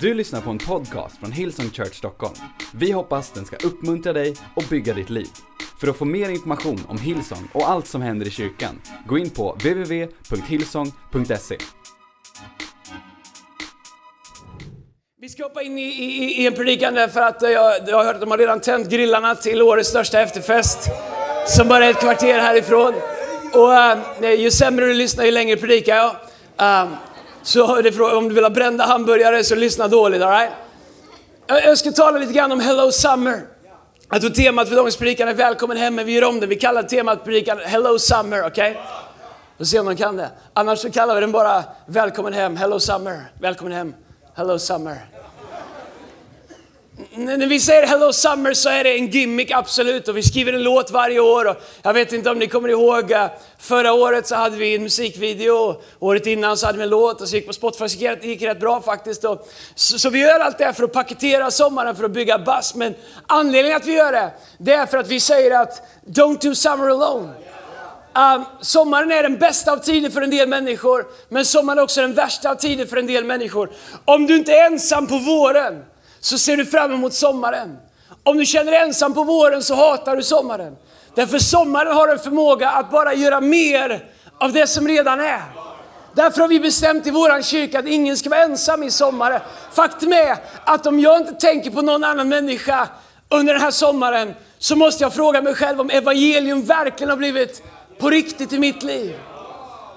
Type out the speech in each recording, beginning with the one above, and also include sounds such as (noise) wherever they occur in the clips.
Du lyssnar på en podcast från Hillsong Church Stockholm. Vi hoppas den ska uppmuntra dig och bygga ditt liv. För att få mer information om Hillsong och allt som händer i kyrkan, gå in på www.hillsong.se. Vi ska hoppa in i, i, i en predikan därför att jag, jag har hört att de har redan tänt grillarna till årets största efterfest. Som bara är ett kvarter härifrån. Och uh, ju sämre du lyssnar ju längre predikar jag. Uh, så det, om du vill ha brända hamburgare så lyssna dåligt, alright? Jag, jag ska tala lite grann om Hello Summer. Jag tror temat för dagens predikan är Välkommen hem, men vi gör om det. Vi kallar temat predikan Hello Summer, okej? Okay? Får se om de kan det. Annars så kallar vi den bara Välkommen hem, Hello Summer. Välkommen hem, Hello Summer. När vi säger Hello Summer så är det en gimmick, absolut. Och vi skriver en låt varje år. Och jag vet inte om ni kommer ihåg, eh, förra året så hade vi en musikvideo. Året innan så hade vi en låt och så gick på Spotify. Så det gick rätt bra faktiskt. Och så, så, vi gör allt det här för att paketera sommaren, för att bygga bass. Men anledningen att vi gör det, det är för att vi säger att Don't do summer alone. Um, sommaren är den bästa av tider för en del människor, men sommaren är också den värsta av tider för en del människor. Om du inte är ensam på våren, så ser du fram emot sommaren. Om du känner dig ensam på våren så hatar du sommaren. Därför sommaren har en förmåga att bara göra mer av det som redan är. Därför har vi bestämt i vår kyrka att ingen ska vara ensam i sommaren. Faktum är att om jag inte tänker på någon annan människa under den här sommaren så måste jag fråga mig själv om evangelium verkligen har blivit på riktigt i mitt liv.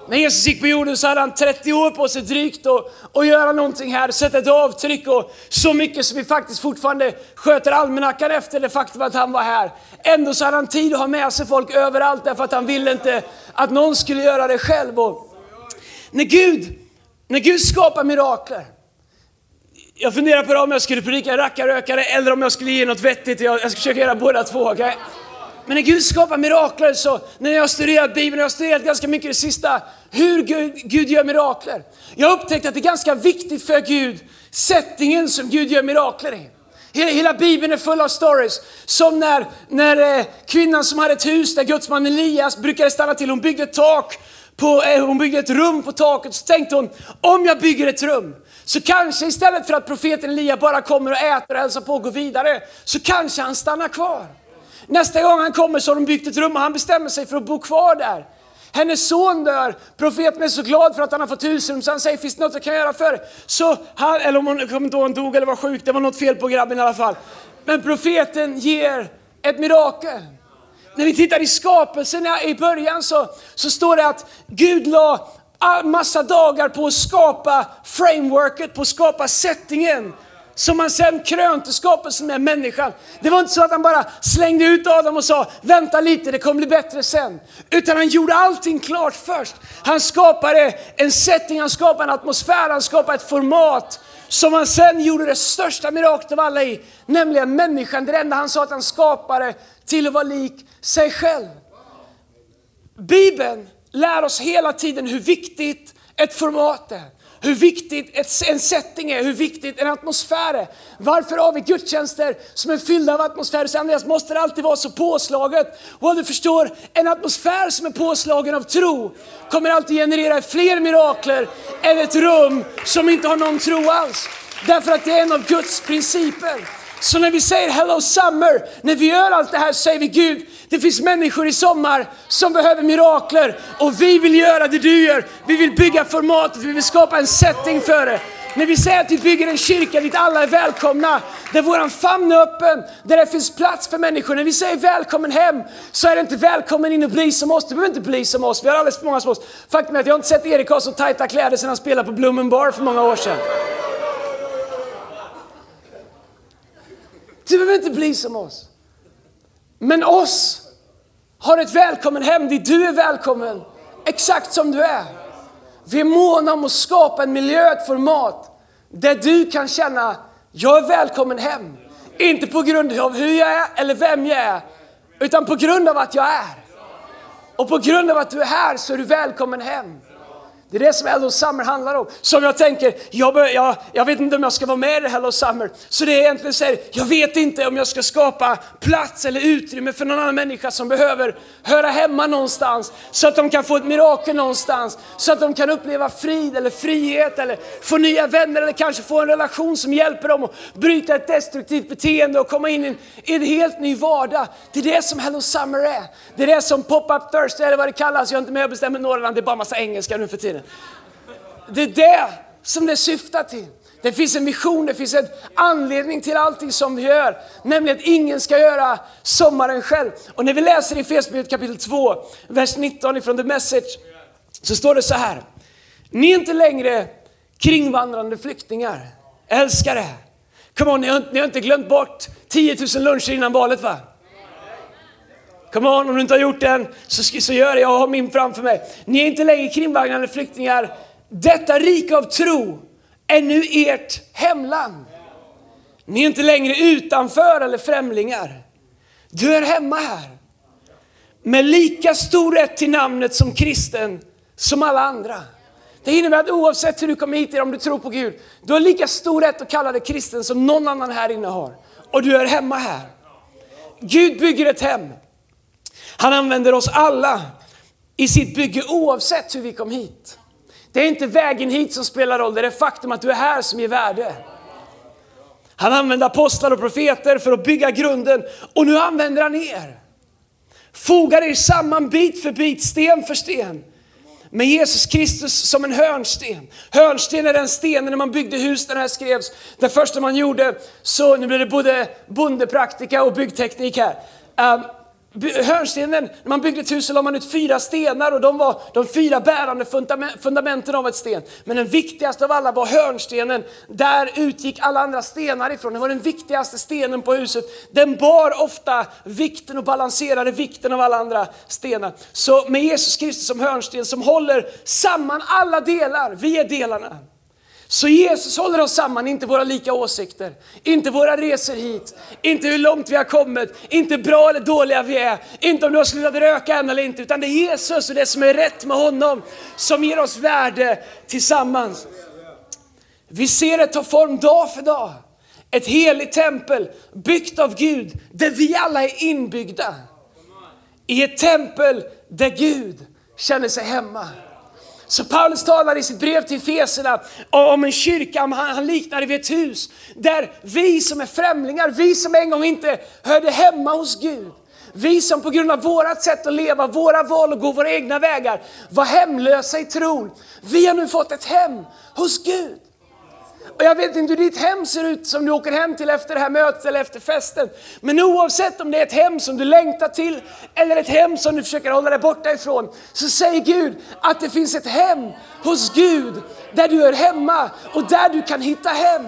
När Jesus gick på jorden så hade han 30 år på sig drygt att, och göra någonting här, sätta ett avtryck och så mycket som vi faktiskt fortfarande sköter almanackan efter det faktum att han var här. Ändå så hade han tid att ha med sig folk överallt därför att han ville inte att någon skulle göra det själv. Och när Gud, när Gud skapar mirakler, jag funderar på om jag skulle predika rackarrökare eller om jag skulle ge något vettigt. Jag, jag ska försöka göra båda två. Okay? Men när Gud skapar mirakler så, när jag har studerat Bibeln, jag har studerat ganska mycket det sista, hur Gud, Gud gör mirakler. Jag har upptäckt att det är ganska viktigt för Gud, settingen som Gud gör mirakler i. Hela, hela Bibeln är full av stories. Som när, när eh, kvinnan som hade ett hus där gudsman Elias brukade stanna till, hon byggde ett tak på, eh, hon byggde ett rum på taket. Så tänkte hon, om jag bygger ett rum, så kanske istället för att profeten Elia bara kommer och äter och hälsar på och går vidare, så kanske han stannar kvar. Nästa gång han kommer så har de byggt ett rum och han bestämmer sig för att bo kvar där. Hennes son dör, profeten är så glad för att han har fått husrum så han säger, finns det något jag kan göra för Så han, eller om hon, jag kommer inte ihåg, han dog eller var sjuk, det var något fel på grabben i alla fall. Men profeten ger ett mirakel. När vi tittar i skapelsen i början så, så står det att Gud la massa dagar på att skapa frameworket, på att skapa settingen som han sen krönte skapelsen med människan. Det var inte så att han bara slängde ut Adam och sa, vänta lite, det kommer bli bättre sen. Utan han gjorde allting klart först. Han skapade en setting, han skapade en atmosfär, han skapade ett format som han sen gjorde det största miraklet av alla i, nämligen människan. Det enda han sa att han skapade till att vara lik sig själv. Bibeln lär oss hela tiden hur viktigt ett format är hur viktigt en setting är, hur viktigt en atmosfär är. Varför har vi gudstjänster som är fyllda av atmosfär? Så Andreas, måste det alltid vara så påslaget? Och du förstår, en atmosfär som är påslagen av tro kommer alltid generera fler mirakler än ett rum som inte har någon tro alls. Därför att det är en av Guds principer. Så när vi säger Hello Summer, när vi gör allt det här säger vi Gud, det finns människor i sommar som behöver mirakler och vi vill göra det du gör. Vi vill bygga formatet, vi vill skapa en setting för det. När vi säger att vi bygger en kyrka dit alla är välkomna, där våran famn är öppen, där det finns plats för människor. När vi säger välkommen hem så är det inte välkommen in och bli som oss. Du behöver inte bli som oss, vi har alldeles för många som oss. Faktum är att jag har inte sett Erik ha så tajta kläder sedan han spelade på Blommen Bar för många år sedan. Du behöver inte bli som oss. Men oss har ett välkommen hem dit du är välkommen, exakt som du är. Vi är måna om att skapa en miljö, ett format, där du kan känna, jag är välkommen hem. Inte på grund av hur jag är eller vem jag är, utan på grund av att jag är. Och på grund av att du är här så är du välkommen hem. Det är det som Hello Summer handlar om. Som jag tänker, jag, bör, jag, jag vet inte om jag ska vara med i Hello Summer. Så det är egentligen säger, jag vet inte om jag ska skapa plats eller utrymme för någon annan människa som behöver höra hemma någonstans. Så att de kan få ett mirakel någonstans. Så att de kan uppleva frid eller frihet eller få nya vänner eller kanske få en relation som hjälper dem att bryta ett destruktivt beteende och komma in i en, i en helt ny vardag. Det är det som Hello Summer är. Det är det som Pop-Up Thursday eller vad det kallas. Jag är inte med och bestämmer Norrland, det är bara massa engelska nu för tiden. Det är det som det syftar till. Det finns en vision, det finns en anledning till allting som vi gör. Nämligen att ingen ska göra sommaren själv. Och när vi läser i Efesierbrevet kapitel 2, vers 19 ifrån The Message, så står det så här. Ni är inte längre kringvandrande flyktingar. älskare. Come on, ni har, ni har inte glömt bort 10 000 luncher innan valet va? Come on, om du inte har gjort den så, så gör det, jag har min framför mig. Ni är inte längre kringvandrande flyktingar. Detta rike av tro är nu ert hemland. Ni är inte längre utanför eller främlingar. Du är hemma här. Med lika stor rätt till namnet som kristen som alla andra. Det innebär att oavsett hur du kommer hit, om du tror på Gud, du har lika stor rätt att kalla dig kristen som någon annan här inne har. Och du är hemma här. Gud bygger ett hem. Han använder oss alla i sitt bygge oavsett hur vi kom hit. Det är inte vägen hit som spelar roll, det är det faktum att du är här som ger värde. Han använde apostlar och profeter för att bygga grunden och nu använder han er. Fogar er samman bit för bit, sten för sten med Jesus Kristus som en hörnsten. Hörnsten är den stenen när man byggde hus när det här skrevs. Det första man gjorde, så nu blir det både bondepraktika och byggteknik här. Um, hörnstenen, när man byggde ett hus så la man ut fyra stenar och de var de fyra bärande fundamenten av ett sten. Men den viktigaste av alla var hörnstenen. Där utgick alla andra stenar ifrån. Det var den viktigaste stenen på huset. Den bar ofta vikten och balanserade vikten av alla andra stenar. Så med Jesus Kristus som hörnsten som håller samman alla delar, vi är delarna. Så Jesus håller oss samman, inte våra lika åsikter, inte våra resor hit, inte hur långt vi har kommit, inte bra eller dåliga vi är, inte om du har slutat röka än eller inte, utan det är Jesus och det som är rätt med honom som ger oss värde tillsammans. Vi ser det ta form dag för dag. Ett heligt tempel byggt av Gud, där vi alla är inbyggda. I ett tempel där Gud känner sig hemma. Så Paulus talar i sitt brev till Feserna om en kyrka, han liknar det vid ett hus. Där vi som är främlingar, vi som en gång inte hörde hemma hos Gud, vi som på grund av vårat sätt att leva, våra val och gå våra egna vägar var hemlösa i tron. Vi har nu fått ett hem hos Gud. Och jag vet inte hur ditt hem ser ut som du åker hem till efter det här mötet eller efter festen. Men oavsett om det är ett hem som du längtar till eller ett hem som du försöker hålla dig borta ifrån. Så säger Gud att det finns ett hem hos Gud där du är hemma och där du kan hitta hem.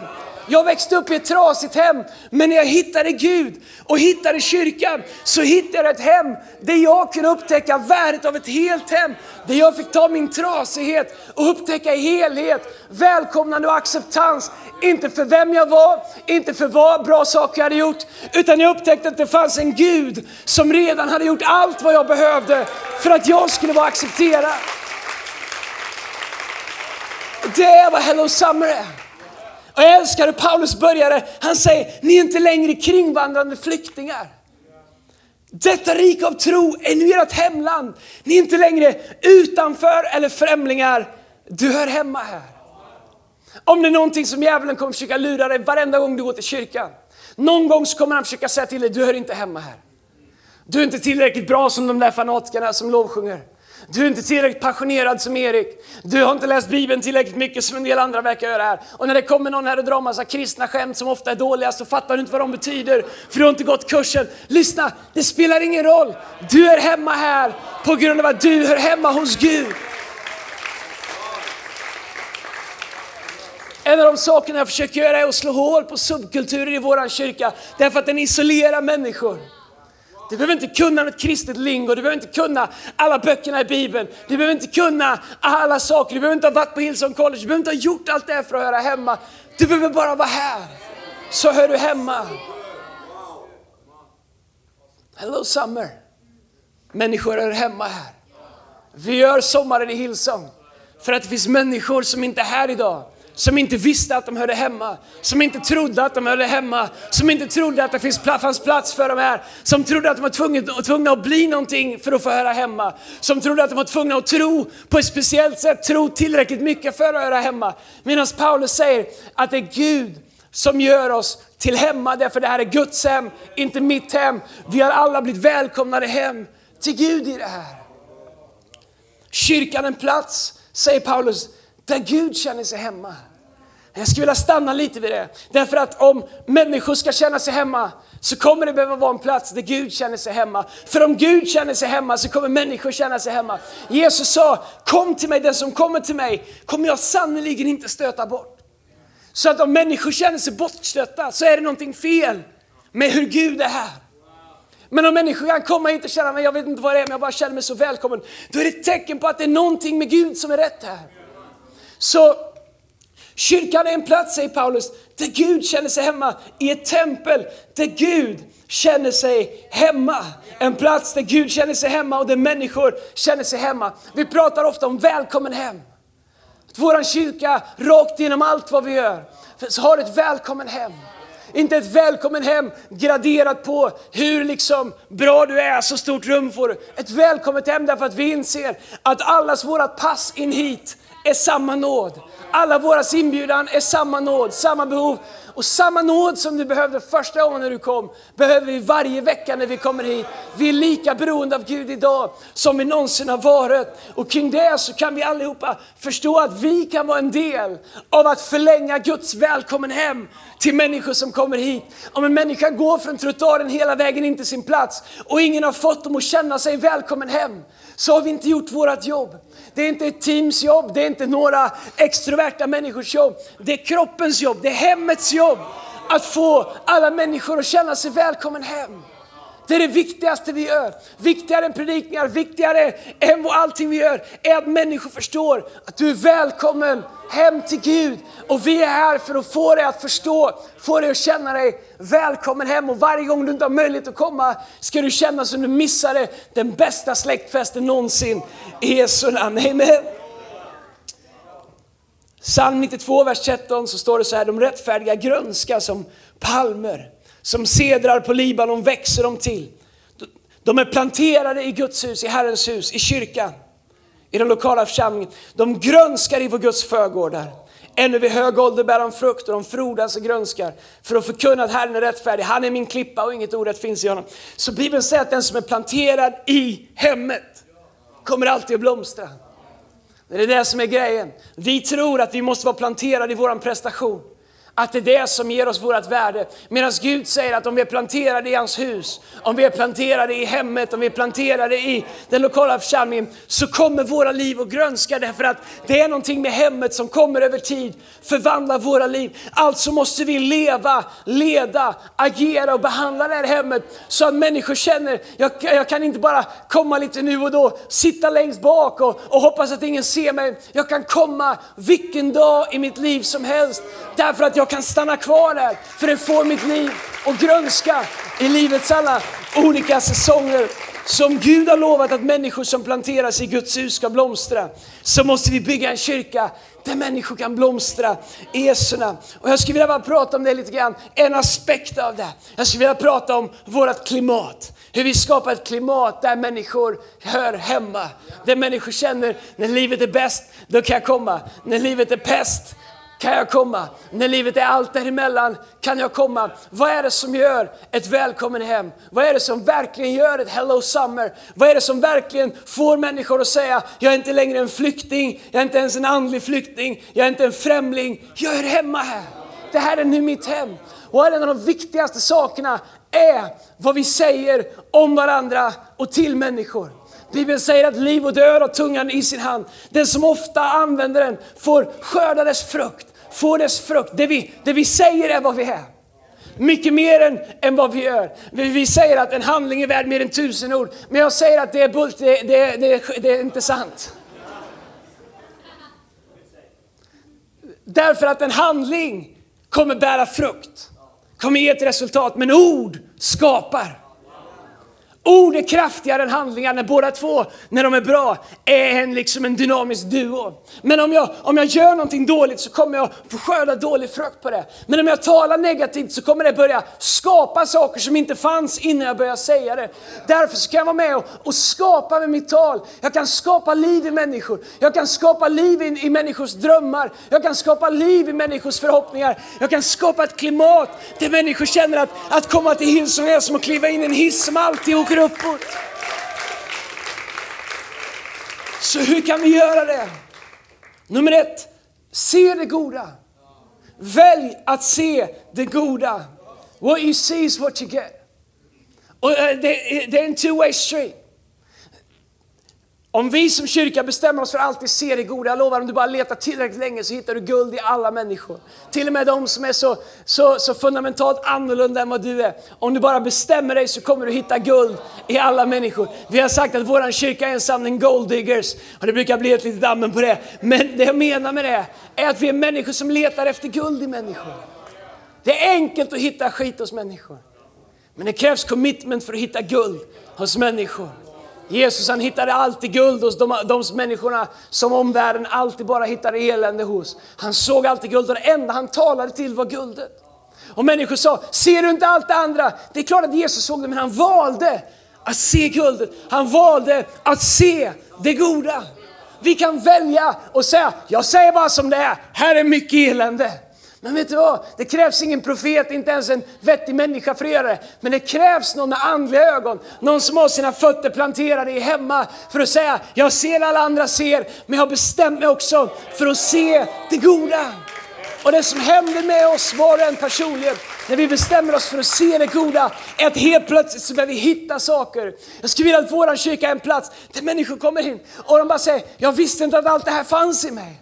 Jag växte upp i ett trasigt hem, men när jag hittade Gud och hittade kyrkan så hittade jag ett hem där jag kunde upptäcka värdet av ett helt hem. Där jag fick ta min trasighet och upptäcka helhet, välkomnande och acceptans. Inte för vem jag var, inte för vad bra saker jag hade gjort, utan jag upptäckte att det fanns en Gud som redan hade gjort allt vad jag behövde för att jag skulle vara accepterad. Det är vad Hello Summer är. Och jag älskar hur Paulus började. Han säger, ni är inte längre kringvandrande flyktingar. Detta rike av tro är nu ert hemland. Ni är inte längre utanför eller främlingar. Du hör hemma här. Om det är någonting som djävulen kommer försöka lura dig varenda gång du går till kyrkan. Någon gång så kommer han försöka säga till dig, du hör inte hemma här. Du är inte tillräckligt bra som de där fanatikerna som lovsjunger. Du är inte tillräckligt passionerad som Erik. Du har inte läst Bibeln tillräckligt mycket som en del andra verkar göra här. Och när det kommer någon här och drar massa kristna skämt som ofta är dåliga så fattar du inte vad de betyder. För du har inte gått kursen. Lyssna, det spelar ingen roll. Du är hemma här på grund av att du hör hemma hos Gud. En av de sakerna jag försöker göra är att slå hål på subkulturer i våran kyrka. Därför att den isolerar människor. Du behöver inte kunna något kristet lingo, du behöver inte kunna alla böckerna i Bibeln. Du behöver inte kunna alla saker, du behöver inte ha varit på Hillsong College, du behöver inte ha gjort allt det här för att höra hemma. Du behöver bara vara här, så hör du hemma. Hello Summer. Människor är hemma här. Vi gör sommaren i Hillsong för att det finns människor som inte är här idag som inte visste att de hörde hemma, som inte trodde att de hörde hemma, som inte trodde att det finns, fanns plats för dem här, som trodde att de var tvungna, tvungna att bli någonting för att få höra hemma, som trodde att de var tvungna att tro på ett speciellt sätt, tro tillräckligt mycket för att höra hemma. Medan Paulus säger att det är Gud som gör oss till hemma, därför det här är Guds hem, inte mitt hem. Vi har alla blivit välkomnade hem till Gud i det här. Kyrkan är en plats, säger Paulus, där Gud känner sig hemma. Jag skulle vilja stanna lite vid det. Därför att om människor ska känna sig hemma så kommer det behöva vara en plats där Gud känner sig hemma. För om Gud känner sig hemma så kommer människor känna sig hemma. Jesus sa, kom till mig, den som kommer till mig kommer jag sannerligen inte stöta bort. Så att om människor känner sig bortstötta så är det någonting fel med hur Gud är här. Men om människor kan komma hit och känna, men jag vet inte vad det är, men jag bara känner mig så välkommen. Då är det ett tecken på att det är någonting med Gud som är rätt här. Så kyrkan är en plats, säger Paulus, där Gud känner sig hemma. I ett tempel där Gud känner sig hemma. En plats där Gud känner sig hemma och där människor känner sig hemma. Vi pratar ofta om välkommen hem. Att kyrka, rakt genom allt vad vi gör, så har ett välkommen hem. Inte ett välkommen hem graderat på hur liksom bra du är, så stort rum får du. Ett välkommet hem därför att vi inser att allas vårat pass in hit är samma nåd. Alla våras inbjudan är samma nåd, samma behov. Och samma nåd som du behövde första gången när du kom, behöver vi varje vecka när vi kommer hit. Vi är lika beroende av Gud idag som vi någonsin har varit. Och kring det så kan vi allihopa förstå att vi kan vara en del av att förlänga Guds välkommen hem till människor som kommer hit. Om en människa går från trottoaren hela vägen in till sin plats och ingen har fått dem att känna sig välkommen hem, så har vi inte gjort vårt jobb. Det är inte ett teams jobb, det är inte några extroverta människors jobb. Det är kroppens jobb, det är hemmets jobb. Att få alla människor att känna sig välkommen hem. Det är det viktigaste vi gör. Viktigare än predikningar, viktigare än allting vi gör, är att människor förstår att du är välkommen hem till Gud. Och vi är här för att få dig att förstå, få dig att känna dig välkommen hem. Och varje gång du inte har möjlighet att komma ska du känna som du missade den bästa släktfesten någonsin. I Jesu namn. Amen. Psalm 92, vers 13 så står det så här, de rättfärdiga grönska som palmer. Som sedrar på Libanon växer de till. De är planterade i Guds hus, i Herrens hus, i kyrkan, i den lokala församlingen. De grönskar i vår Guds förgårdar. Ännu vid hög ålder bär de frukt och de frodas och grönskar för att förkunna att Herren är rättfärdig. Han är min klippa och inget orätt finns i honom. Så Bibeln säger att den som är planterad i hemmet kommer alltid att blomstra. Det är det som är grejen. Vi tror att vi måste vara planterade i vår prestation. Att det är det som ger oss vårt värde. Medan Gud säger att om vi är planterade i hans hus, om vi är planterade i hemmet, om vi är planterade i den lokala församlingen, så kommer våra liv att grönska därför att det är någonting med hemmet som kommer över tid förvandla våra liv. Alltså måste vi leva, leda, agera och behandla det här hemmet så att människor känner, jag, jag kan inte bara komma lite nu och då, sitta längst bak och, och hoppas att ingen ser mig. Jag kan komma vilken dag i mitt liv som helst därför att jag jag kan stanna kvar där, för det får mitt liv att grönska i livets alla olika säsonger. Som Gud har lovat att människor som planteras i Guds hus ska blomstra, så måste vi bygga en kyrka där människor kan blomstra i Jesu Och jag skulle vilja bara prata om det lite grann, en aspekt av det. Jag skulle vilja prata om vårt klimat. Hur vi skapar ett klimat där människor hör hemma. Där människor känner, när livet är bäst, då kan jag komma. När livet är pest, kan jag komma. När livet är allt däremellan kan jag komma. Vad är det som gör ett välkommen hem? Vad är det som verkligen gör ett hello summer? Vad är det som verkligen får människor att säga, jag är inte längre en flykting, jag är inte ens en andlig flykting, jag är inte en främling, jag är hemma här. Det här är nu mitt hem. Och en av de viktigaste sakerna är vad vi säger om varandra och till människor. Bibeln säger att liv och död har tungan i sin hand. Den som ofta använder den får skörda dess frukt får dess frukt. Det vi, det vi säger är vad vi är. Mycket mer än, än vad vi gör. Vi, vi säger att en handling är värd mer än tusen ord. Men jag säger att det är, bult, det, det, det, det är inte sant. Därför att en handling kommer bära frukt, kommer ge ett resultat. Men ord skapar. Ord är kraftigare än handlingar när båda två, när de är bra, är en, liksom en dynamisk duo. Men om jag, om jag gör någonting dåligt så kommer jag få skörda dålig frukt på det. Men om jag talar negativt så kommer det börja skapa saker som inte fanns innan jag började säga det. Därför så kan jag vara med och, och skapa med mitt tal. Jag kan skapa liv i människor. Jag kan skapa liv i, i människors drömmar. Jag kan skapa liv i människors förhoppningar. Jag kan skapa ett klimat där människor känner att, att komma till Hillsong är som att kliva in i en hiss som alltid åker uppåt. Så hur kan vi göra det? Nummer ett, se det goda. Välj att se det goda. What you see is what you get. Och eh, det, det är en two-way street. Om vi som kyrka bestämmer oss för att alltid se det goda, jag lovar om du bara letar tillräckligt länge så hittar du guld i alla människor. Till och med de som är så, så, så fundamentalt annorlunda än vad du är. Om du bara bestämmer dig så kommer du hitta guld i alla människor. Vi har sagt att vår kyrka är en samling gold diggers och det brukar bli ett litet dammen på det. Men det jag menar med det är att vi är människor som letar efter guld i människor. Det är enkelt att hitta skit hos människor. Men det krävs commitment för att hitta guld hos människor. Jesus han hittade alltid guld hos de, de människorna som omvärlden alltid bara hittade elände hos. Han såg alltid guld och det enda han talade till var guldet. Och människor sa, ser du inte allt det andra? Det är klart att Jesus såg det, men han valde att se guldet. Han valde att se det goda. Vi kan välja och säga, jag säger bara som det är, här är mycket elände. Men vet du vad? Det krävs ingen profet, inte ens en vettig människa för att göra det. Men det krävs någon med andliga ögon, någon som har sina fötter planterade i hemma för att säga, jag ser alla andra ser, men jag har bestämt mig också för att se det goda. Och det som händer med oss var och en personligen, när vi bestämmer oss för att se det goda, är att helt plötsligt så börjar vi hitta saker. Jag skulle vilja att vår kyrka är en plats där människor kommer in och de bara säger, jag visste inte att allt det här fanns i mig.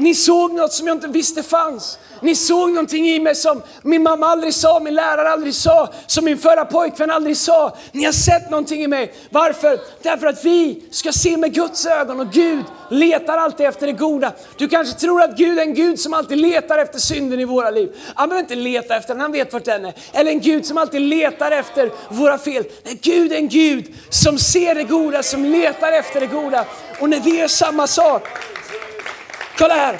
Ni såg något som jag inte visste fanns. Ni såg någonting i mig som min mamma aldrig sa, min lärare aldrig sa, som min förra pojkvän aldrig sa. Ni har sett någonting i mig. Varför? Därför att vi ska se med Guds ögon och Gud letar alltid efter det goda. Du kanske tror att Gud är en Gud som alltid letar efter synden i våra liv. Han behöver inte leta efter den, han vet vart den är. Eller en Gud som alltid letar efter våra fel. Nej, Gud är en Gud som ser det goda, som letar efter det goda. Och när vi gör samma sak, kolla här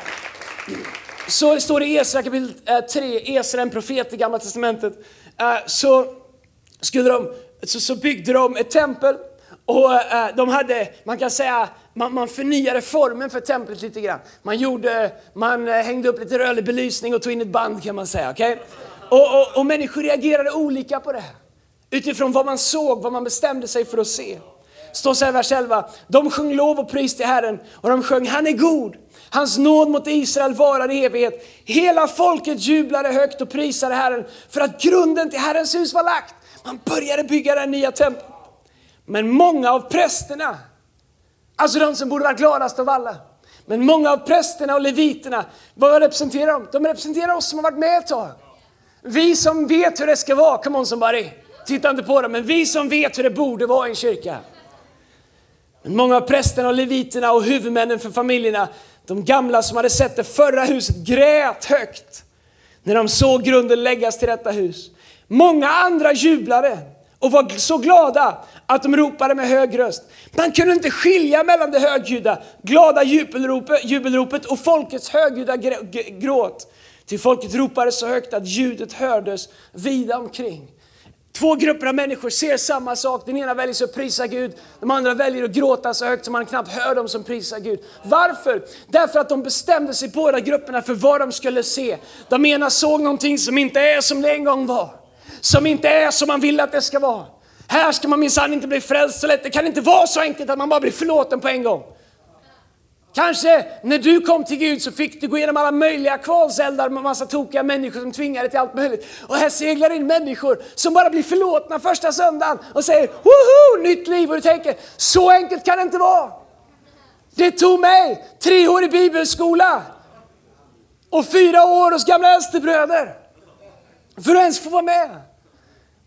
så står det i Esra kapitel eh, 3, Esra en profet i gamla testamentet, eh, så, skulle de, så, så byggde de ett tempel och eh, de hade, man kan säga, man, man förnyade formen för templet lite grann. Man, gjorde, man hängde upp lite rörlig belysning och tog in ett band kan man säga. Okay? Och, och, och människor reagerade olika på det här. Utifrån vad man såg, vad man bestämde sig för att se. Står så här i vers 11. De sjöng lov och pris till Herren och de sjöng han är god. Hans nåd mot Israel varar i evighet. Hela folket jublade högt och prisade Herren för att grunden till Herrens hus var lagt. Man började bygga det nya templet. Men många av prästerna, alltså de som borde vara gladast av alla, men många av prästerna och leviterna, vad representerar de? De representerar oss som har varit med ett tag. Vi som vet hur det ska vara, come on somebody. Titta inte på dem, men vi som vet hur det borde vara i en kyrka. Men många av prästerna och leviterna och huvudmännen för familjerna, de gamla som hade sett det förra huset, grät högt när de såg grunden läggas till detta hus. Många andra jublade och var så glada att de ropade med hög röst. Man kunde inte skilja mellan det högljudda, glada jubelropet, och folkets högljudda gråt. Till folket ropade så högt att ljudet hördes vida omkring. Två grupper av människor ser samma sak. Den ena väljer att prisa Gud, de andra väljer att gråta så högt så man knappt hör dem som prisar Gud. Varför? Därför att de bestämde sig båda grupperna för vad de skulle se. De ena såg någonting som inte är som det en gång var. Som inte är som man vill att det ska vara. Här ska man minsann inte bli frälst så lätt. Det kan inte vara så enkelt att man bara blir förlåten på en gång. Kanske när du kom till Gud så fick du gå igenom alla möjliga kvalseldar med massa tokiga människor som tvingade till allt möjligt. Och här seglar in människor som bara blir förlåtna första söndagen och säger woho, nytt liv. Och du tänker, så enkelt kan det inte vara. Det tog mig tre år i bibelskola och fyra år hos gamla äldstebröder för att ens få vara med.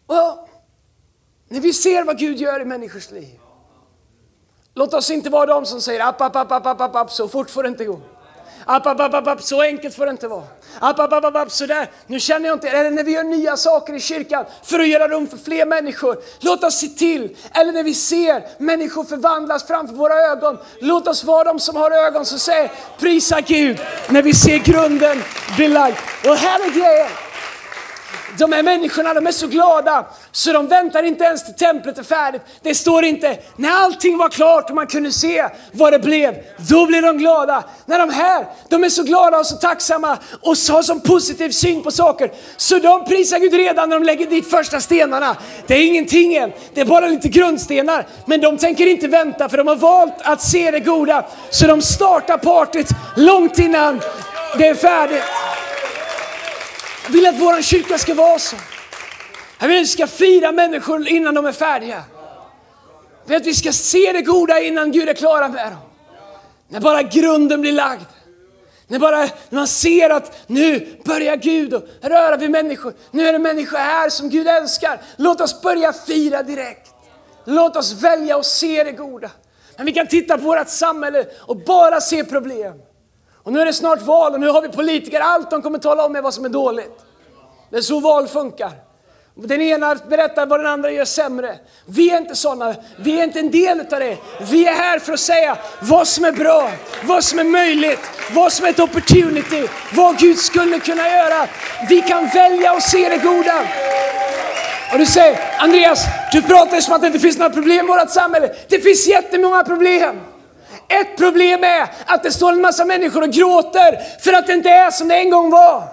Och när vi ser vad Gud gör i människors liv Låt oss inte vara de som säger app, app, app, app, app, app, så fort får det inte gå. App, app, app, app, så enkelt får det inte vara. App, app, app, app, app, sådär. Nu känner jag inte, eller när vi gör nya saker i kyrkan för att göra rum för fler människor. Låt oss se till, eller när vi ser människor förvandlas framför våra ögon. Låt oss vara de som har ögon som säger prisa Gud när vi ser grunden belagd. Och här är grejen. De här människorna de är så glada så de väntar inte ens till templet är färdigt. Det står inte, när allting var klart och man kunde se vad det blev, då blev de glada. När de här, de är så glada och så tacksamma och har sån positiv syn på saker. Så de prisar Gud redan när de lägger dit första stenarna. Det är ingenting än, det är bara lite grundstenar. Men de tänker inte vänta för de har valt att se det goda. Så de startar partyt långt innan det är färdigt. Jag vill att vår kyrka ska vara så. Jag vill att vi ska fira människor innan de är färdiga. Jag vill att vi ska se det goda innan Gud är klara med dem. När bara grunden blir lagd. När, bara, när man ser att nu börjar Gud och röra vid människor. Nu är det människor här som Gud älskar. Låt oss börja fira direkt. Låt oss välja och se det goda. Men vi kan titta på vårt samhälle och bara se problem. Och nu är det snart val och nu har vi politiker, allt de kommer tala om är vad som är dåligt. Det är så val funkar. Den ena berättar vad den andra gör sämre. Vi är inte sådana, vi är inte en del av det. Vi är här för att säga vad som är bra, vad som är möjligt, vad som är ett opportunity, vad Gud skulle kunna göra. Vi kan välja och se det goda. Och du säger, Andreas, du pratar som att det inte finns några problem i vårt samhälle. Det finns jättemånga problem. Ett problem är att det står en massa människor och gråter för att det inte är som det en gång var.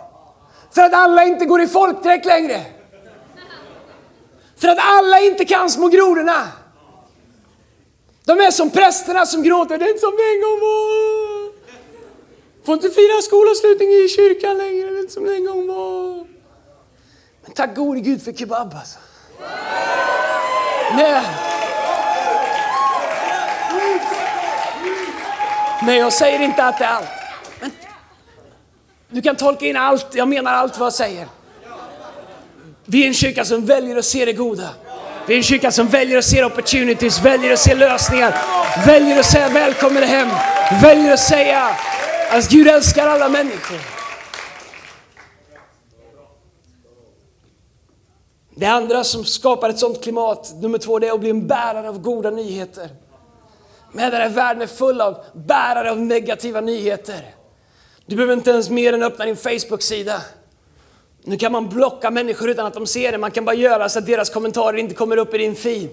För att alla inte går i folkdräkt längre. För att alla inte kan små grodorna. De är som prästerna som gråter, det är inte som det en gång var. Får inte fira skolavslutning i kyrkan längre, det är inte som det en gång var. Men tack gode Gud för kebab alltså. Nej. Nej, jag säger inte att det är allt. Men du kan tolka in allt, jag menar allt vad jag säger. Vi är en kyrka som väljer att se det goda. Vi är en kyrka som väljer att se opportunities, väljer att se lösningar, väljer att säga välkommen hem, väljer att säga att Gud älskar alla människor. Det andra som skapar ett sånt klimat, nummer två, det är att bli en bärare av goda nyheter. Men den här världen är full av bärare av negativa nyheter. Du behöver inte ens mer än öppna din Facebook-sida. Nu kan man blocka människor utan att de ser det. Man kan bara göra så att deras kommentarer inte kommer upp i din feed.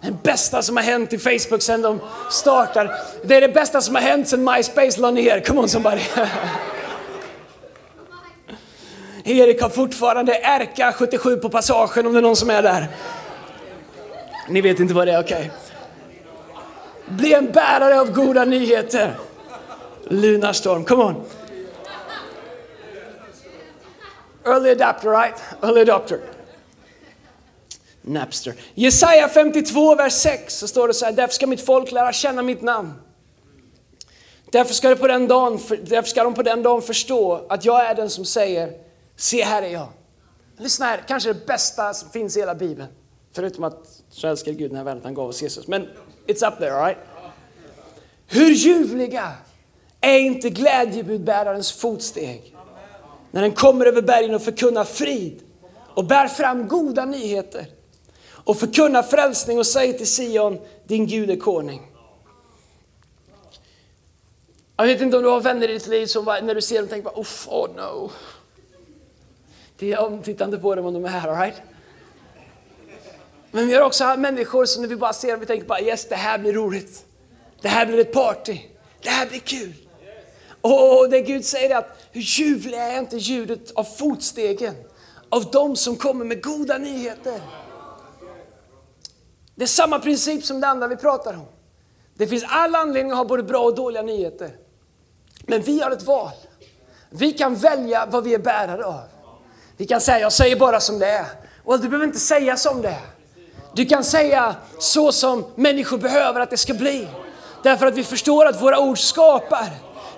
Det bästa som har hänt i Facebook sedan de startar. Det är det bästa som har hänt sedan MySpace la ner. Come on somebody. (laughs) Erik har fortfarande RK 77 på passagen om det är någon som är där. Ni vet inte vad det är, okej. Okay. Bli en bärare av goda nyheter. Lunarstorm, come on. Early adapter, right? Early adopter. Napster. Jesaja 52, vers 6 så står det så här, därför ska mitt folk lära känna mitt namn. Därför ska, det på den dagen, därför ska de på den dagen förstå att jag är den som säger, se här är jag. Lyssna här, kanske det bästa som finns i hela Bibeln. Förutom att så älskar Gud den här världen att han gav oss Jesus. Men it's up there, right? Hur ljuvliga är inte glädjebudbärarens fotsteg? När den kommer över bergen och förkunnar frid och bär fram goda nyheter och förkunnar frälsning och säger till Sion, din Gud är konung. Jag vet inte om du har vänner i ditt liv som när du ser dem tänker, bara, oh no. Det är omtittande på dem om de är här, all right? Men vi har också människor som när vi bara ser och vi tänker bara yes, det här blir roligt. Det här blir ett party. Det här blir kul. Och det Gud säger är att hur ljuvlig är inte ljudet av fotstegen av de som kommer med goda nyheter. Det är samma princip som det andra vi pratar om. Det finns all anledning att ha både bra och dåliga nyheter. Men vi har ett val. Vi kan välja vad vi är bärare av. Vi kan säga, jag säger bara som det är. Och du behöver inte säga som det är. Du kan säga så som människor behöver att det ska bli. Därför att vi förstår att våra ord skapar.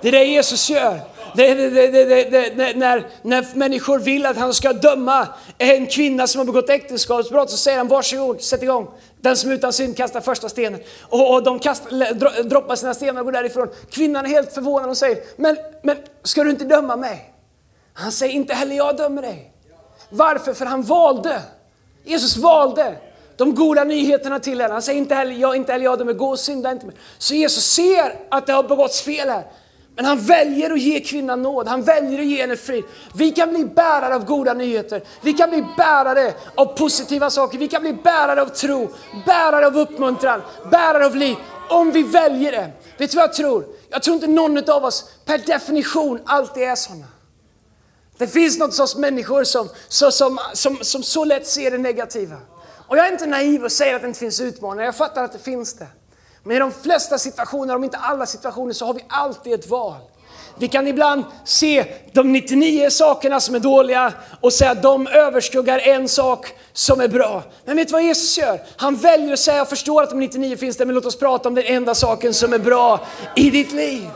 Det är det Jesus gör. Det, det, det, när, när människor vill att han ska döma en kvinna som har begått äktenskapsbrott så säger han varsågod, sätt igång. Den som är utan synd kastar första stenen. Och, och de kastar, droppar sina stenar och går därifrån. Kvinnan är helt förvånad och säger, men, men ska du inte döma mig? Han säger inte heller jag dömer dig. Varför? För han valde. Jesus valde de goda nyheterna till henne. Han säger inte heller jag, inte heller jag dömer, gå och synda inte mer. Så Jesus ser att det har begåtts fel här. Men han väljer att ge kvinnan nåd, han väljer att ge henne frid. Vi kan bli bärare av goda nyheter, vi kan bli bärare av positiva saker, vi kan bli bärare av tro, bärare av uppmuntran, bärare av liv. Om vi väljer det. Vet du vad jag tror? Jag tror inte någon av oss per definition alltid är sådana. Det finns något sorts människor som som, som, som, som så lätt ser det negativa. Och jag är inte naiv och säger att det inte finns utmaningar, jag fattar att det finns det. Men i de flesta situationer, om inte alla situationer, så har vi alltid ett val. Vi kan ibland se de 99 sakerna som är dåliga och säga att de överskuggar en sak som är bra. Men vet du vad Jesus gör? Han väljer att säga, jag förstår att de 99 finns där, men låt oss prata om den enda saken som är bra i ditt liv.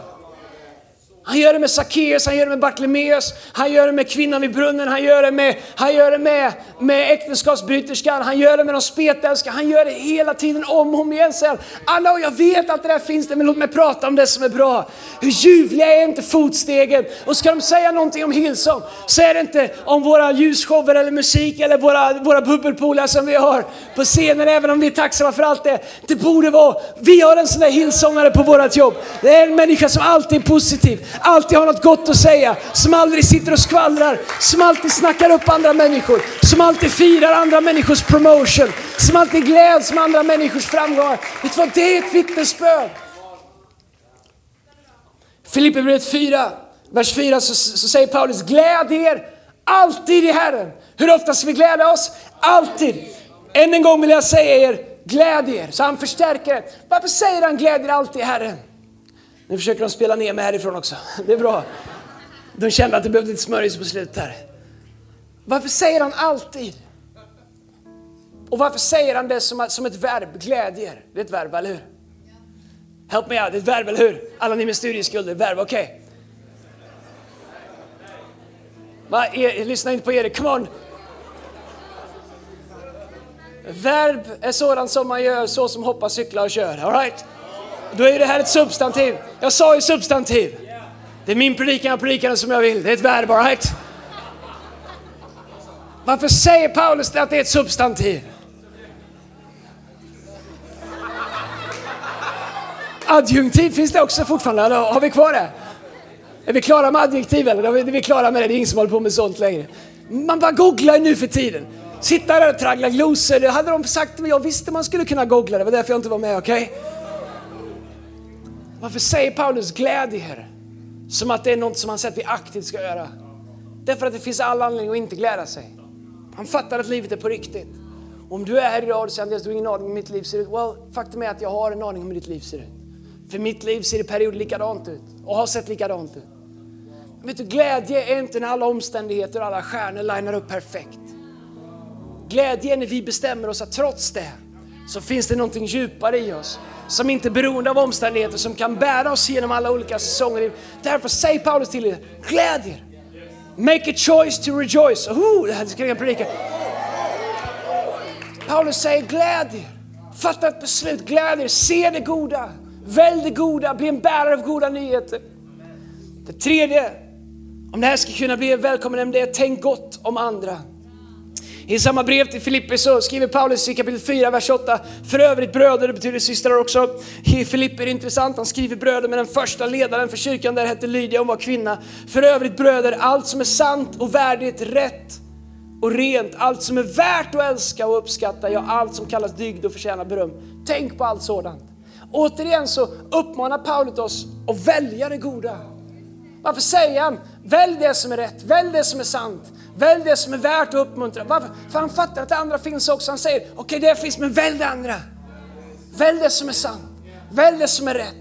Han gör det med Sackeus, han gör det med Bartlemeus, han gör det med kvinnan vid brunnen, han gör det med, han gör det med, med äktenskapsbryterskan, han gör det med de spetälska, han gör det hela tiden om och om igen. Säger Anna, och jag vet att det där finns det, men låt mig prata om det som är bra. Hur ljuvliga är inte fotstegen? Och ska de säga någonting om Hillsong, så är det inte om våra ljusshower eller musik eller våra, våra bubbelpooler som vi har på scenen, även om vi är tacksamma för allt det. Det borde vara, vi har en sån där Hillsongare på vårt jobb. Det är en människa som alltid är positiv alltid har något gott att säga, som aldrig sitter och skvallrar, som alltid snackar upp andra människor, som alltid firar andra människors promotion, som alltid gläds med andra människors framgångar. Vet du vad, det är ett vittnesbörd. Filipperbrevet 4, vers 4 så, så säger Paulus, gläd er alltid i Herren. Hur ofta ska vi glädja oss? Alltid. Än en gång vill jag säga er, gläd er. Så han förstärker det. Varför säger han gläd er alltid i Herren? Nu försöker de spela ner mig härifrån också. Det är bra. De kände att det behövde lite smörjs på slutet här. Varför säger han alltid? Och varför säger han det som, som ett verb, glädjer? Det är ett verb, eller hur? Help me out, det är ett verb, eller hur? Alla ni med studieskulder, verb, okej. Okay. E- lyssna inte på Erik, come on. Verb är sådant som man gör så som hoppa, cykla och kör, alright? Då är det här ett substantiv. Jag sa ju substantiv. Det är min predikan, jag predikar som jag vill. Det är ett verb, right? Varför säger Paulus att det är ett substantiv? Adjunktiv finns det också fortfarande, eller har vi kvar det? Är vi klara med adjektiv eller? Är vi klara med det? Det är ingen som håller på med sånt längre. Man bara googlar nu för tiden. Sitta där och traggla glosor. Det hade de sagt men. Jag visste man skulle kunna googla. Det var därför jag inte var med, okej? Okay? Varför säger Paulus glädje er? Som att det är något som han säger att vi aktivt ska göra. Därför att det finns all anledning att inte glädja sig. Han fattar att livet är på riktigt. Om du är här idag och säger Andreas, du har ingen aning om hur mitt liv ser ut. Well, faktum är att jag har en aning om hur ditt liv ser ut. För mitt liv ser i perioder likadant ut och har sett likadant ut. Men vet du, glädje är inte när alla omständigheter och alla stjärnor linar upp perfekt. Glädje är när vi bestämmer oss att trots det så finns det någonting djupare i oss som inte är beroende av omständigheter, som kan bära oss genom alla olika säsonger. Därför säger Paulus till er, gläd er. Make a choice to rejoice. Oh, det här ska jag predika. Paulus säger gläd er. Fatta ett beslut, gläd er, se det goda. Välj det goda, bli en bärare av goda nyheter. Det tredje, om det här ska kunna bli en välkommen ämne, det är tänk gott om andra. I samma brev till Filippi så skriver Paulus i kapitel 4, vers 8. För övrigt bröder, det betyder systrar också. I Filippi är det intressant, han skriver bröder med den första ledaren för kyrkan där hette Lydia, hon var kvinna. För övrigt bröder, allt som är sant och värdigt, rätt och rent, allt som är värt att älska och uppskatta, ja allt som kallas dygd och förtjänar beröm. Tänk på allt sådant. Återigen så uppmanar Paulus oss att välja det goda. Varför säger han, välj det som är rätt, välj det som är sant, Välj det som är värt att uppmuntra. Varför? För han fattar att det andra finns också. Han säger, okej okay, det finns, men välj det andra. Välj det som är sant. Välj det som är rätt.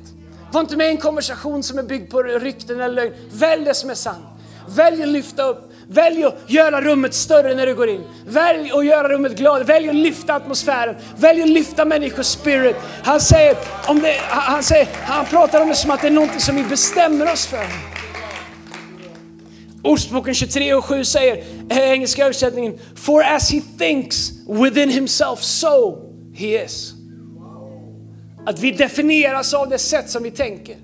Var inte med i en konversation som är byggd på rykten eller lögn. Välj det som är sant. Välj att lyfta upp. Välj att göra rummet större när du går in. Välj att göra rummet glad. Välj att lyfta atmosfären. Välj att lyfta människors spirit. Han säger, om det, han, säger, han pratar om det som att det är något som vi bestämmer oss för. Ordspråken 23 och 7 säger, eh, engelska översättningen, For as he thinks within himself, so he is. Att vi definieras av det sätt som vi tänker.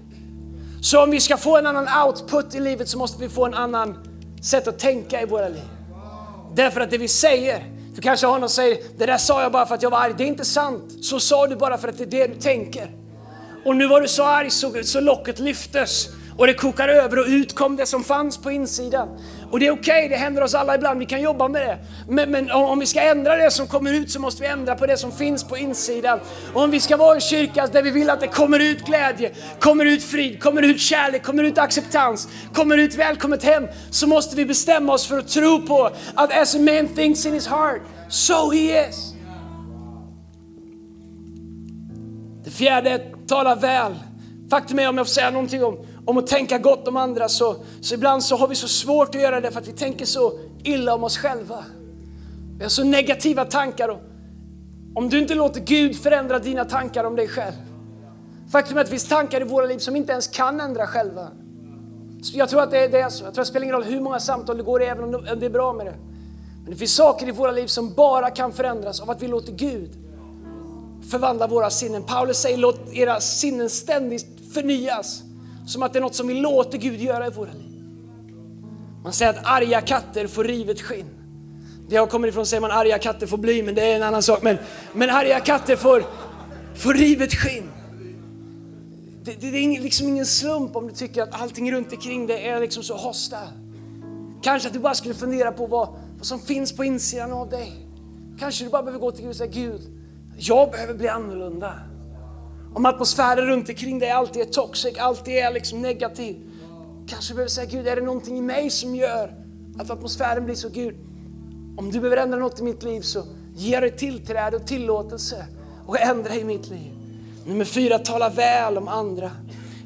Så om vi ska få en annan output i livet så måste vi få en annan sätt att tänka i våra liv. Därför att det vi säger, du kanske har någon som säger, det där sa jag bara för att jag var arg. Det är inte sant. Så sa du bara för att det är det du tänker. Och nu var du så arg så, så locket lyftes och det kokar över och ut kom det som fanns på insidan. Och det är okej, okay, det händer oss alla ibland, vi kan jobba med det. Men, men, om vi ska ändra det som kommer ut så måste vi ändra på det som finns på insidan. Och om vi ska vara en kyrka där vi vill att det kommer ut glädje, kommer ut frid, kommer ut kärlek, kommer ut acceptans, kommer ut välkommet hem, så måste vi bestämma oss för att tro på att as a man thinks in his heart, so he is. Det fjärde, tala väl. Faktum är, om jag får säga någonting om om att tänka gott om andra så, så ibland så har vi så svårt att göra det för att vi tänker så illa om oss själva. Vi har så negativa tankar. Och om du inte låter Gud förändra dina tankar om dig själv. Faktum är att det finns tankar i våra liv som inte ens kan ändra själva. Jag tror att det är, det är så. Jag tror att det spelar ingen roll hur många samtal det går även om det är bra med det. Men det finns saker i våra liv som bara kan förändras av att vi låter Gud förvandla våra sinnen. Paulus säger låt era sinnen ständigt förnyas. Som att det är något som vi låter Gud göra i våra liv. Man säger att arga katter får rivet skinn. Det jag kommer ifrån säger man arga katter får bly, men det är en annan sak. Men, men arga katter får, får rivet skinn. Det, det, det är liksom ingen slump om du tycker att allting runt omkring dig är liksom så hosta. Kanske att du bara skulle fundera på vad, vad som finns på insidan av dig. Kanske du bara behöver gå till Gud och säga Gud, jag behöver bli annorlunda. Om atmosfären runt omkring dig alltid är toxic, alltid är liksom negativ. Kanske behöver säga, Gud är det någonting i mig som gör att atmosfären blir så Gud? Om du behöver ändra något i mitt liv så ge dig tillträde och tillåtelse och ändra i mitt liv. Nummer fyra, tala väl om andra.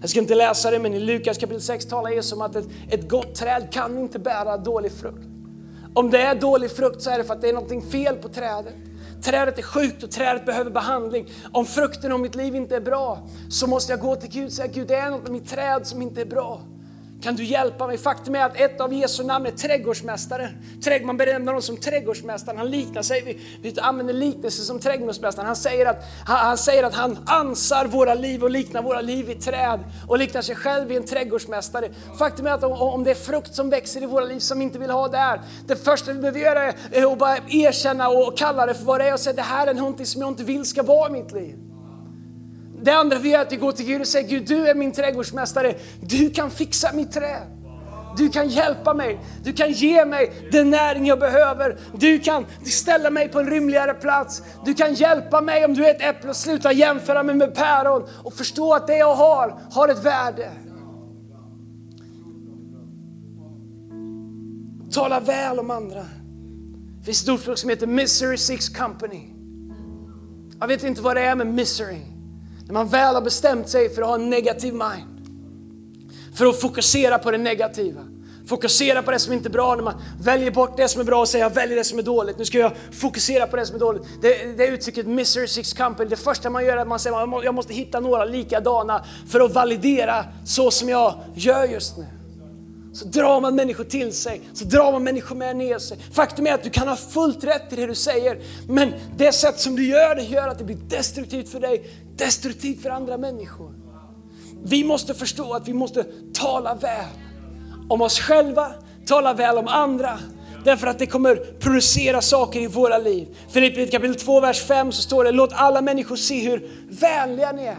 Jag ska inte läsa det, men i Lukas kapitel 6 talar Jesus om att ett, ett gott träd kan inte bära dålig frukt. Om det är dålig frukt så är det för att det är någonting fel på trädet. Trädet är sjukt och trädet behöver behandling. Om frukten av mitt liv inte är bra så måste jag gå till Gud och säga Gud det är något med mitt träd som inte är bra. Kan du hjälpa mig? Faktum är att ett av Jesu namn är trädgårdsmästaren. Man benämner honom som trädgårdsmästaren. Han liknar sig, vi, vi använder liknelser som trädgårdsmästaren. Han säger, att, han, han, säger att han ansar våra liv och liknar våra liv i träd och liknar sig själv i en trädgårdsmästare. Faktum är att om, om det är frukt som växer i våra liv som vi inte vill ha där, det första vi behöver göra är att bara erkänna och kalla det för vad det är och säga det här är någonting som jag inte vill ska vara i mitt liv. Det andra vi gör är att vi går till Gud och säger Gud, du är min trädgårdsmästare. Du kan fixa mitt träd. Du kan hjälpa mig, du kan ge mig den näring jag behöver. Du kan ställa mig på en rymligare plats. Du kan hjälpa mig om du är ett äpple och sluta jämföra mig med päron och förstå att det jag har, har ett värde. Tala väl om andra. Det finns ett ordspråk som heter Misery Six Company. Jag vet inte vad det är med misery. När man väl har bestämt sig för att ha en negativ mind. För att fokusera på det negativa. Fokusera på det som inte är bra, när man väljer bort det som är bra och säger jag väljer det som är dåligt. Nu ska jag fokusera på det som är dåligt. Det, det uttrycket Misery Six Company, det första man gör är att man säger jag måste hitta några likadana för att validera så som jag gör just nu. Så drar man människor till sig, så drar man människor med ner sig. Faktum är att du kan ha fullt rätt i det du säger, men det sätt som du gör det gör att det blir destruktivt för dig, destruktivt för andra människor. Vi måste förstå att vi måste tala väl om oss själva, tala väl om andra. Därför att det kommer producera saker i våra liv. Filipperbrevet kapitel 2, vers 5 så står det, låt alla människor se hur vänliga ni är.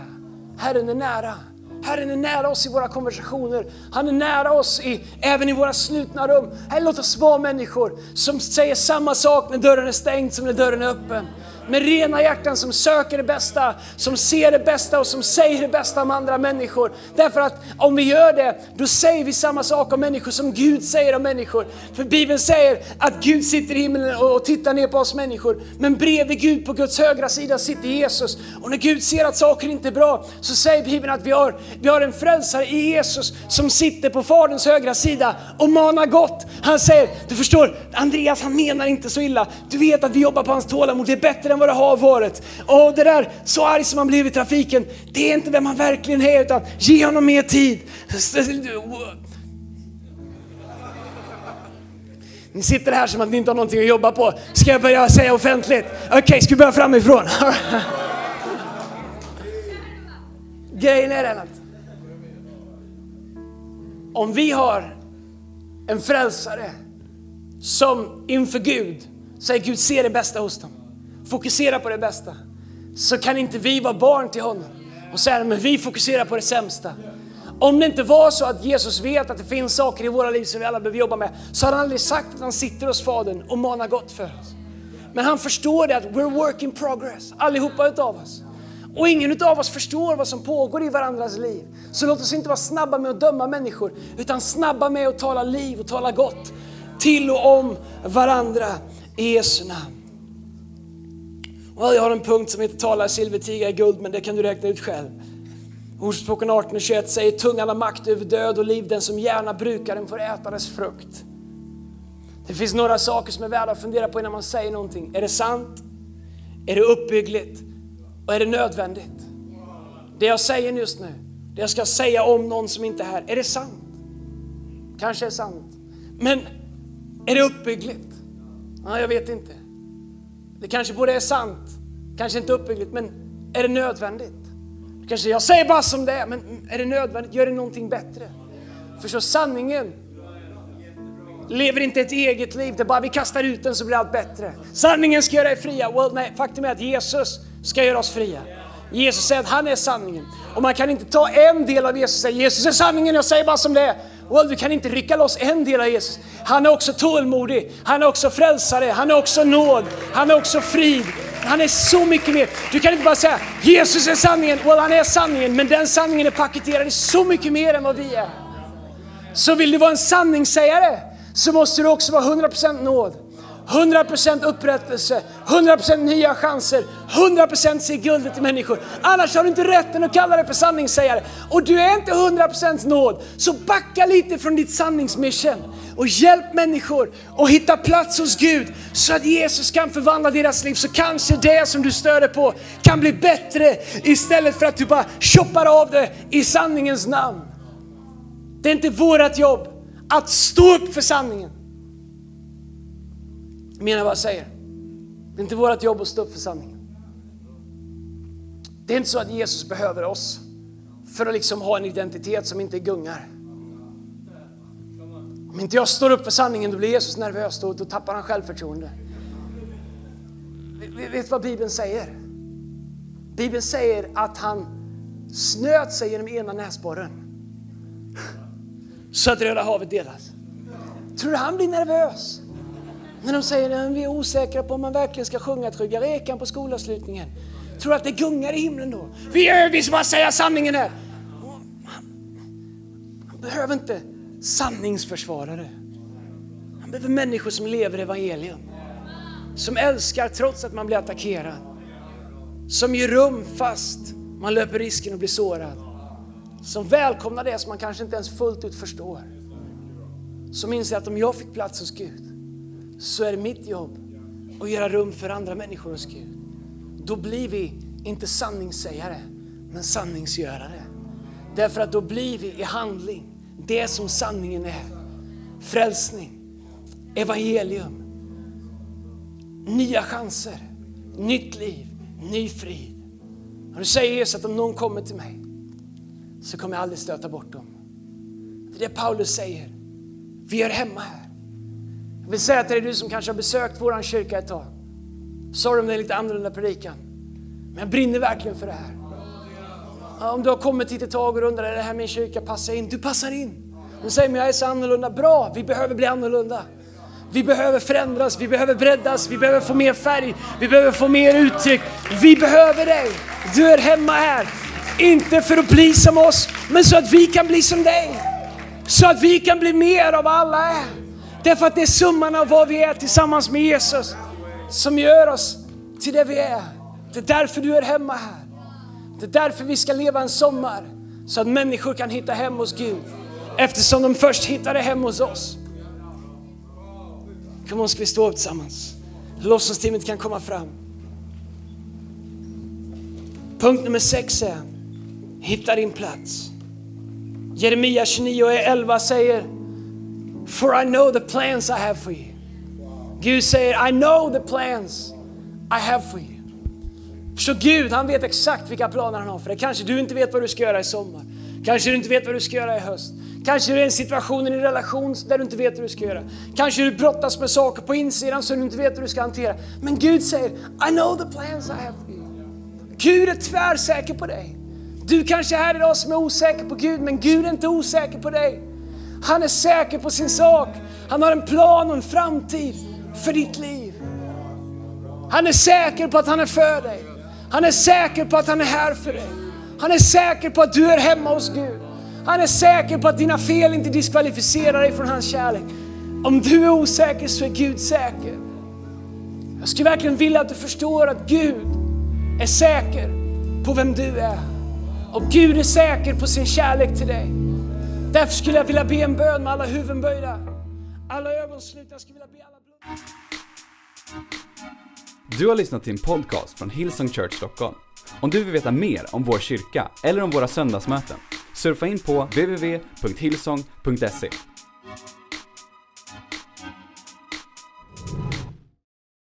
Herren är nära. Herren är nära oss i våra konversationer. Han är nära oss i, även i våra slutna rum. Herre, låt oss vara människor som säger samma sak när dörren är stängd som när dörren är öppen med rena hjärtan som söker det bästa, som ser det bästa och som säger det bästa om andra människor. Därför att om vi gör det, då säger vi samma sak om människor som Gud säger om människor. För Bibeln säger att Gud sitter i himlen och tittar ner på oss människor. Men bredvid Gud på Guds högra sida sitter Jesus. Och när Gud ser att saker inte är bra så säger Bibeln att vi har, vi har en frälsare i Jesus som sitter på Faderns högra sida och manar gott. Han säger, du förstår, Andreas han menar inte så illa. Du vet att vi jobbar på hans tålamod, det är bättre än än vad det har varit. Och det där, så arg som man blev i trafiken, det är inte vem man verkligen är utan ge honom mer tid. Ni sitter här som att ni inte har någonting att jobba på. Ska jag börja säga offentligt? Okej, okay, ska vi börja framifrån? (laughs) Grejen är den att om vi har en frälsare som inför Gud säger Gud ser det bästa hos dem. Fokusera på det bästa. Så kan inte vi vara barn till honom och säga men vi fokuserar på det sämsta. Om det inte var så att Jesus vet att det finns saker i våra liv som vi alla behöver jobba med, så hade han aldrig sagt att han sitter hos Fadern och manar gott för oss. Men han förstår det att we're work in progress, allihopa utav oss. Och ingen utav oss förstår vad som pågår i varandras liv. Så låt oss inte vara snabba med att döma människor, utan snabba med att tala liv och tala gott till och om varandra i Jesu namn. Och jag har en punkt som heter tala silvertiga i guld, men det kan du räkna ut själv. Ordspråken 18 och 21 säger tungan har makt över död och liv, den som gärna brukar den får äta dess frukt. Det finns några saker som är värda att fundera på innan man säger någonting. Är det sant? Är det uppbyggligt? Och är det nödvändigt? Det jag säger just nu, det jag ska säga om någon som inte är här, är det sant? Kanske är sant. Men är det uppbyggligt? Ja, jag vet inte. Det kanske både är sant, kanske inte uppbyggligt, men är det nödvändigt? Kanske jag säger bara som det är, men är det nödvändigt? Gör det någonting bättre? För så sanningen lever inte ett eget liv, det är bara vi kastar ut den så blir allt bättre. Sanningen ska göra er fria. Well, nej, faktum är att Jesus ska göra oss fria. Jesus säger att han är sanningen. Och man kan inte ta en del av Jesus och säga Jesus är sanningen, jag säger bara som det är. Well, du kan inte rycka loss en del av Jesus. Han är också tålmodig, han är också frälsare, han är också nåd, han är också frid. Han är så mycket mer. Du kan inte bara säga Jesus är sanningen. Well, han är sanningen, men den sanningen är paketerad i så mycket mer än vad vi är. Så vill du vara en sanningssägare så måste du också vara 100% nåd. 100% upprättelse, 100% nya chanser, 100% se guldet i människor. Annars har du inte rätten att kalla dig för sanningssägare. Och du är inte 100% nåd, så backa lite från ditt sanningsmission och hjälp människor att hitta plats hos Gud så att Jesus kan förvandla deras liv. Så kanske det som du stöder på kan bli bättre istället för att du bara choppar av det i sanningens namn. Det är inte vårt jobb att stå upp för sanningen. Menar vad jag säger? Det är inte vårt jobb att stå upp för sanningen. Det är inte så att Jesus behöver oss för att liksom ha en identitet som inte gungar. Om inte jag står upp för sanningen då blir Jesus nervös, då, då tappar han självförtroende. Vet du vad Bibeln säger? Bibeln säger att han snöt sig genom ena näsborren så att Röda havet delas. Tror du han blir nervös? När de säger att vi är osäkra på om man verkligen ska sjunga Trygga rekan på skolavslutningen. Tror att det gungar i himlen då? Vi är vi som bara säga sanningen här. Han behöver inte sanningsförsvarare. Han behöver människor som lever evangelium. Som älskar trots att man blir attackerad. Som ger rum fast man löper risken att bli sårad. Som välkomnar det som man kanske inte ens fullt ut förstår. Som inser att om jag fick plats hos Gud så är det mitt jobb att göra rum för andra människor hos Gud. Då blir vi inte sanningssägare, men sanningsgörare. Därför att då blir vi i handling det som sanningen är. Frälsning, evangelium, nya chanser, nytt liv, ny frid. Och du säger Jesus att om någon kommer till mig så kommer jag aldrig stöta bort dem. Det är det Paulus säger. Vi är hemma här. Jag vill säga till dig du som kanske har besökt vår kyrka ett tag. Sorry om det är lite annorlunda predikan. Men jag brinner verkligen för det här. Om du har kommit hit ett tag och undrar, är det här min kyrka passar in? Du passar in. Du säger, men jag är så annorlunda. Bra, vi behöver bli annorlunda. Vi behöver förändras, vi behöver breddas, vi behöver få mer färg, vi behöver få mer uttryck. Vi behöver dig. Du är hemma här. Inte för att bli som oss, men så att vi kan bli som dig. Så att vi kan bli mer av alla är. Därför att det är summan av vad vi är tillsammans med Jesus som gör oss till det vi är. Det är därför du är hemma här. Det är därför vi ska leva en sommar så att människor kan hitta hem hos Gud. Eftersom de först hittade hem hos oss. Kom on, ska vi stå upp tillsammans? Lovsångsteamet kan komma fram. Punkt nummer sex är, hitta din plats. Jeremia 29 och 11 säger, For I know the plans I have for you. Gud säger, I know the plans I have for you. Så Gud, han vet exakt vilka planer han har för dig. Kanske du inte vet vad du ska göra i sommar. Kanske du inte vet vad du ska göra i höst. Kanske du är i en situation i en relation där du inte vet hur du ska göra. Kanske du brottas med saker på insidan som du inte vet hur du ska hantera. Men Gud säger, I know the plans I have for you. Gud är tvärsäker på dig. Du kanske är här idag som är osäker på Gud, men Gud är inte osäker på dig. Han är säker på sin sak. Han har en plan och en framtid för ditt liv. Han är säker på att han är för dig. Han är säker på att han är här för dig. Han är säker på att du är hemma hos Gud. Han är säker på att dina fel inte diskvalificerar dig från hans kärlek. Om du är osäker så är Gud säker. Jag skulle verkligen vilja att du förstår att Gud är säker på vem du är. Och Gud är säker på sin kärlek till dig. Därför skulle jag vilja be en bön med alla huvuden böjda. Alla ögon slutna. Jag skulle vilja be alla blod... Du har lyssnat till en podcast från Hillsong Church Stockholm. Om du vill veta mer om vår kyrka eller om våra söndagsmöten, surfa in på www.hillsong.se.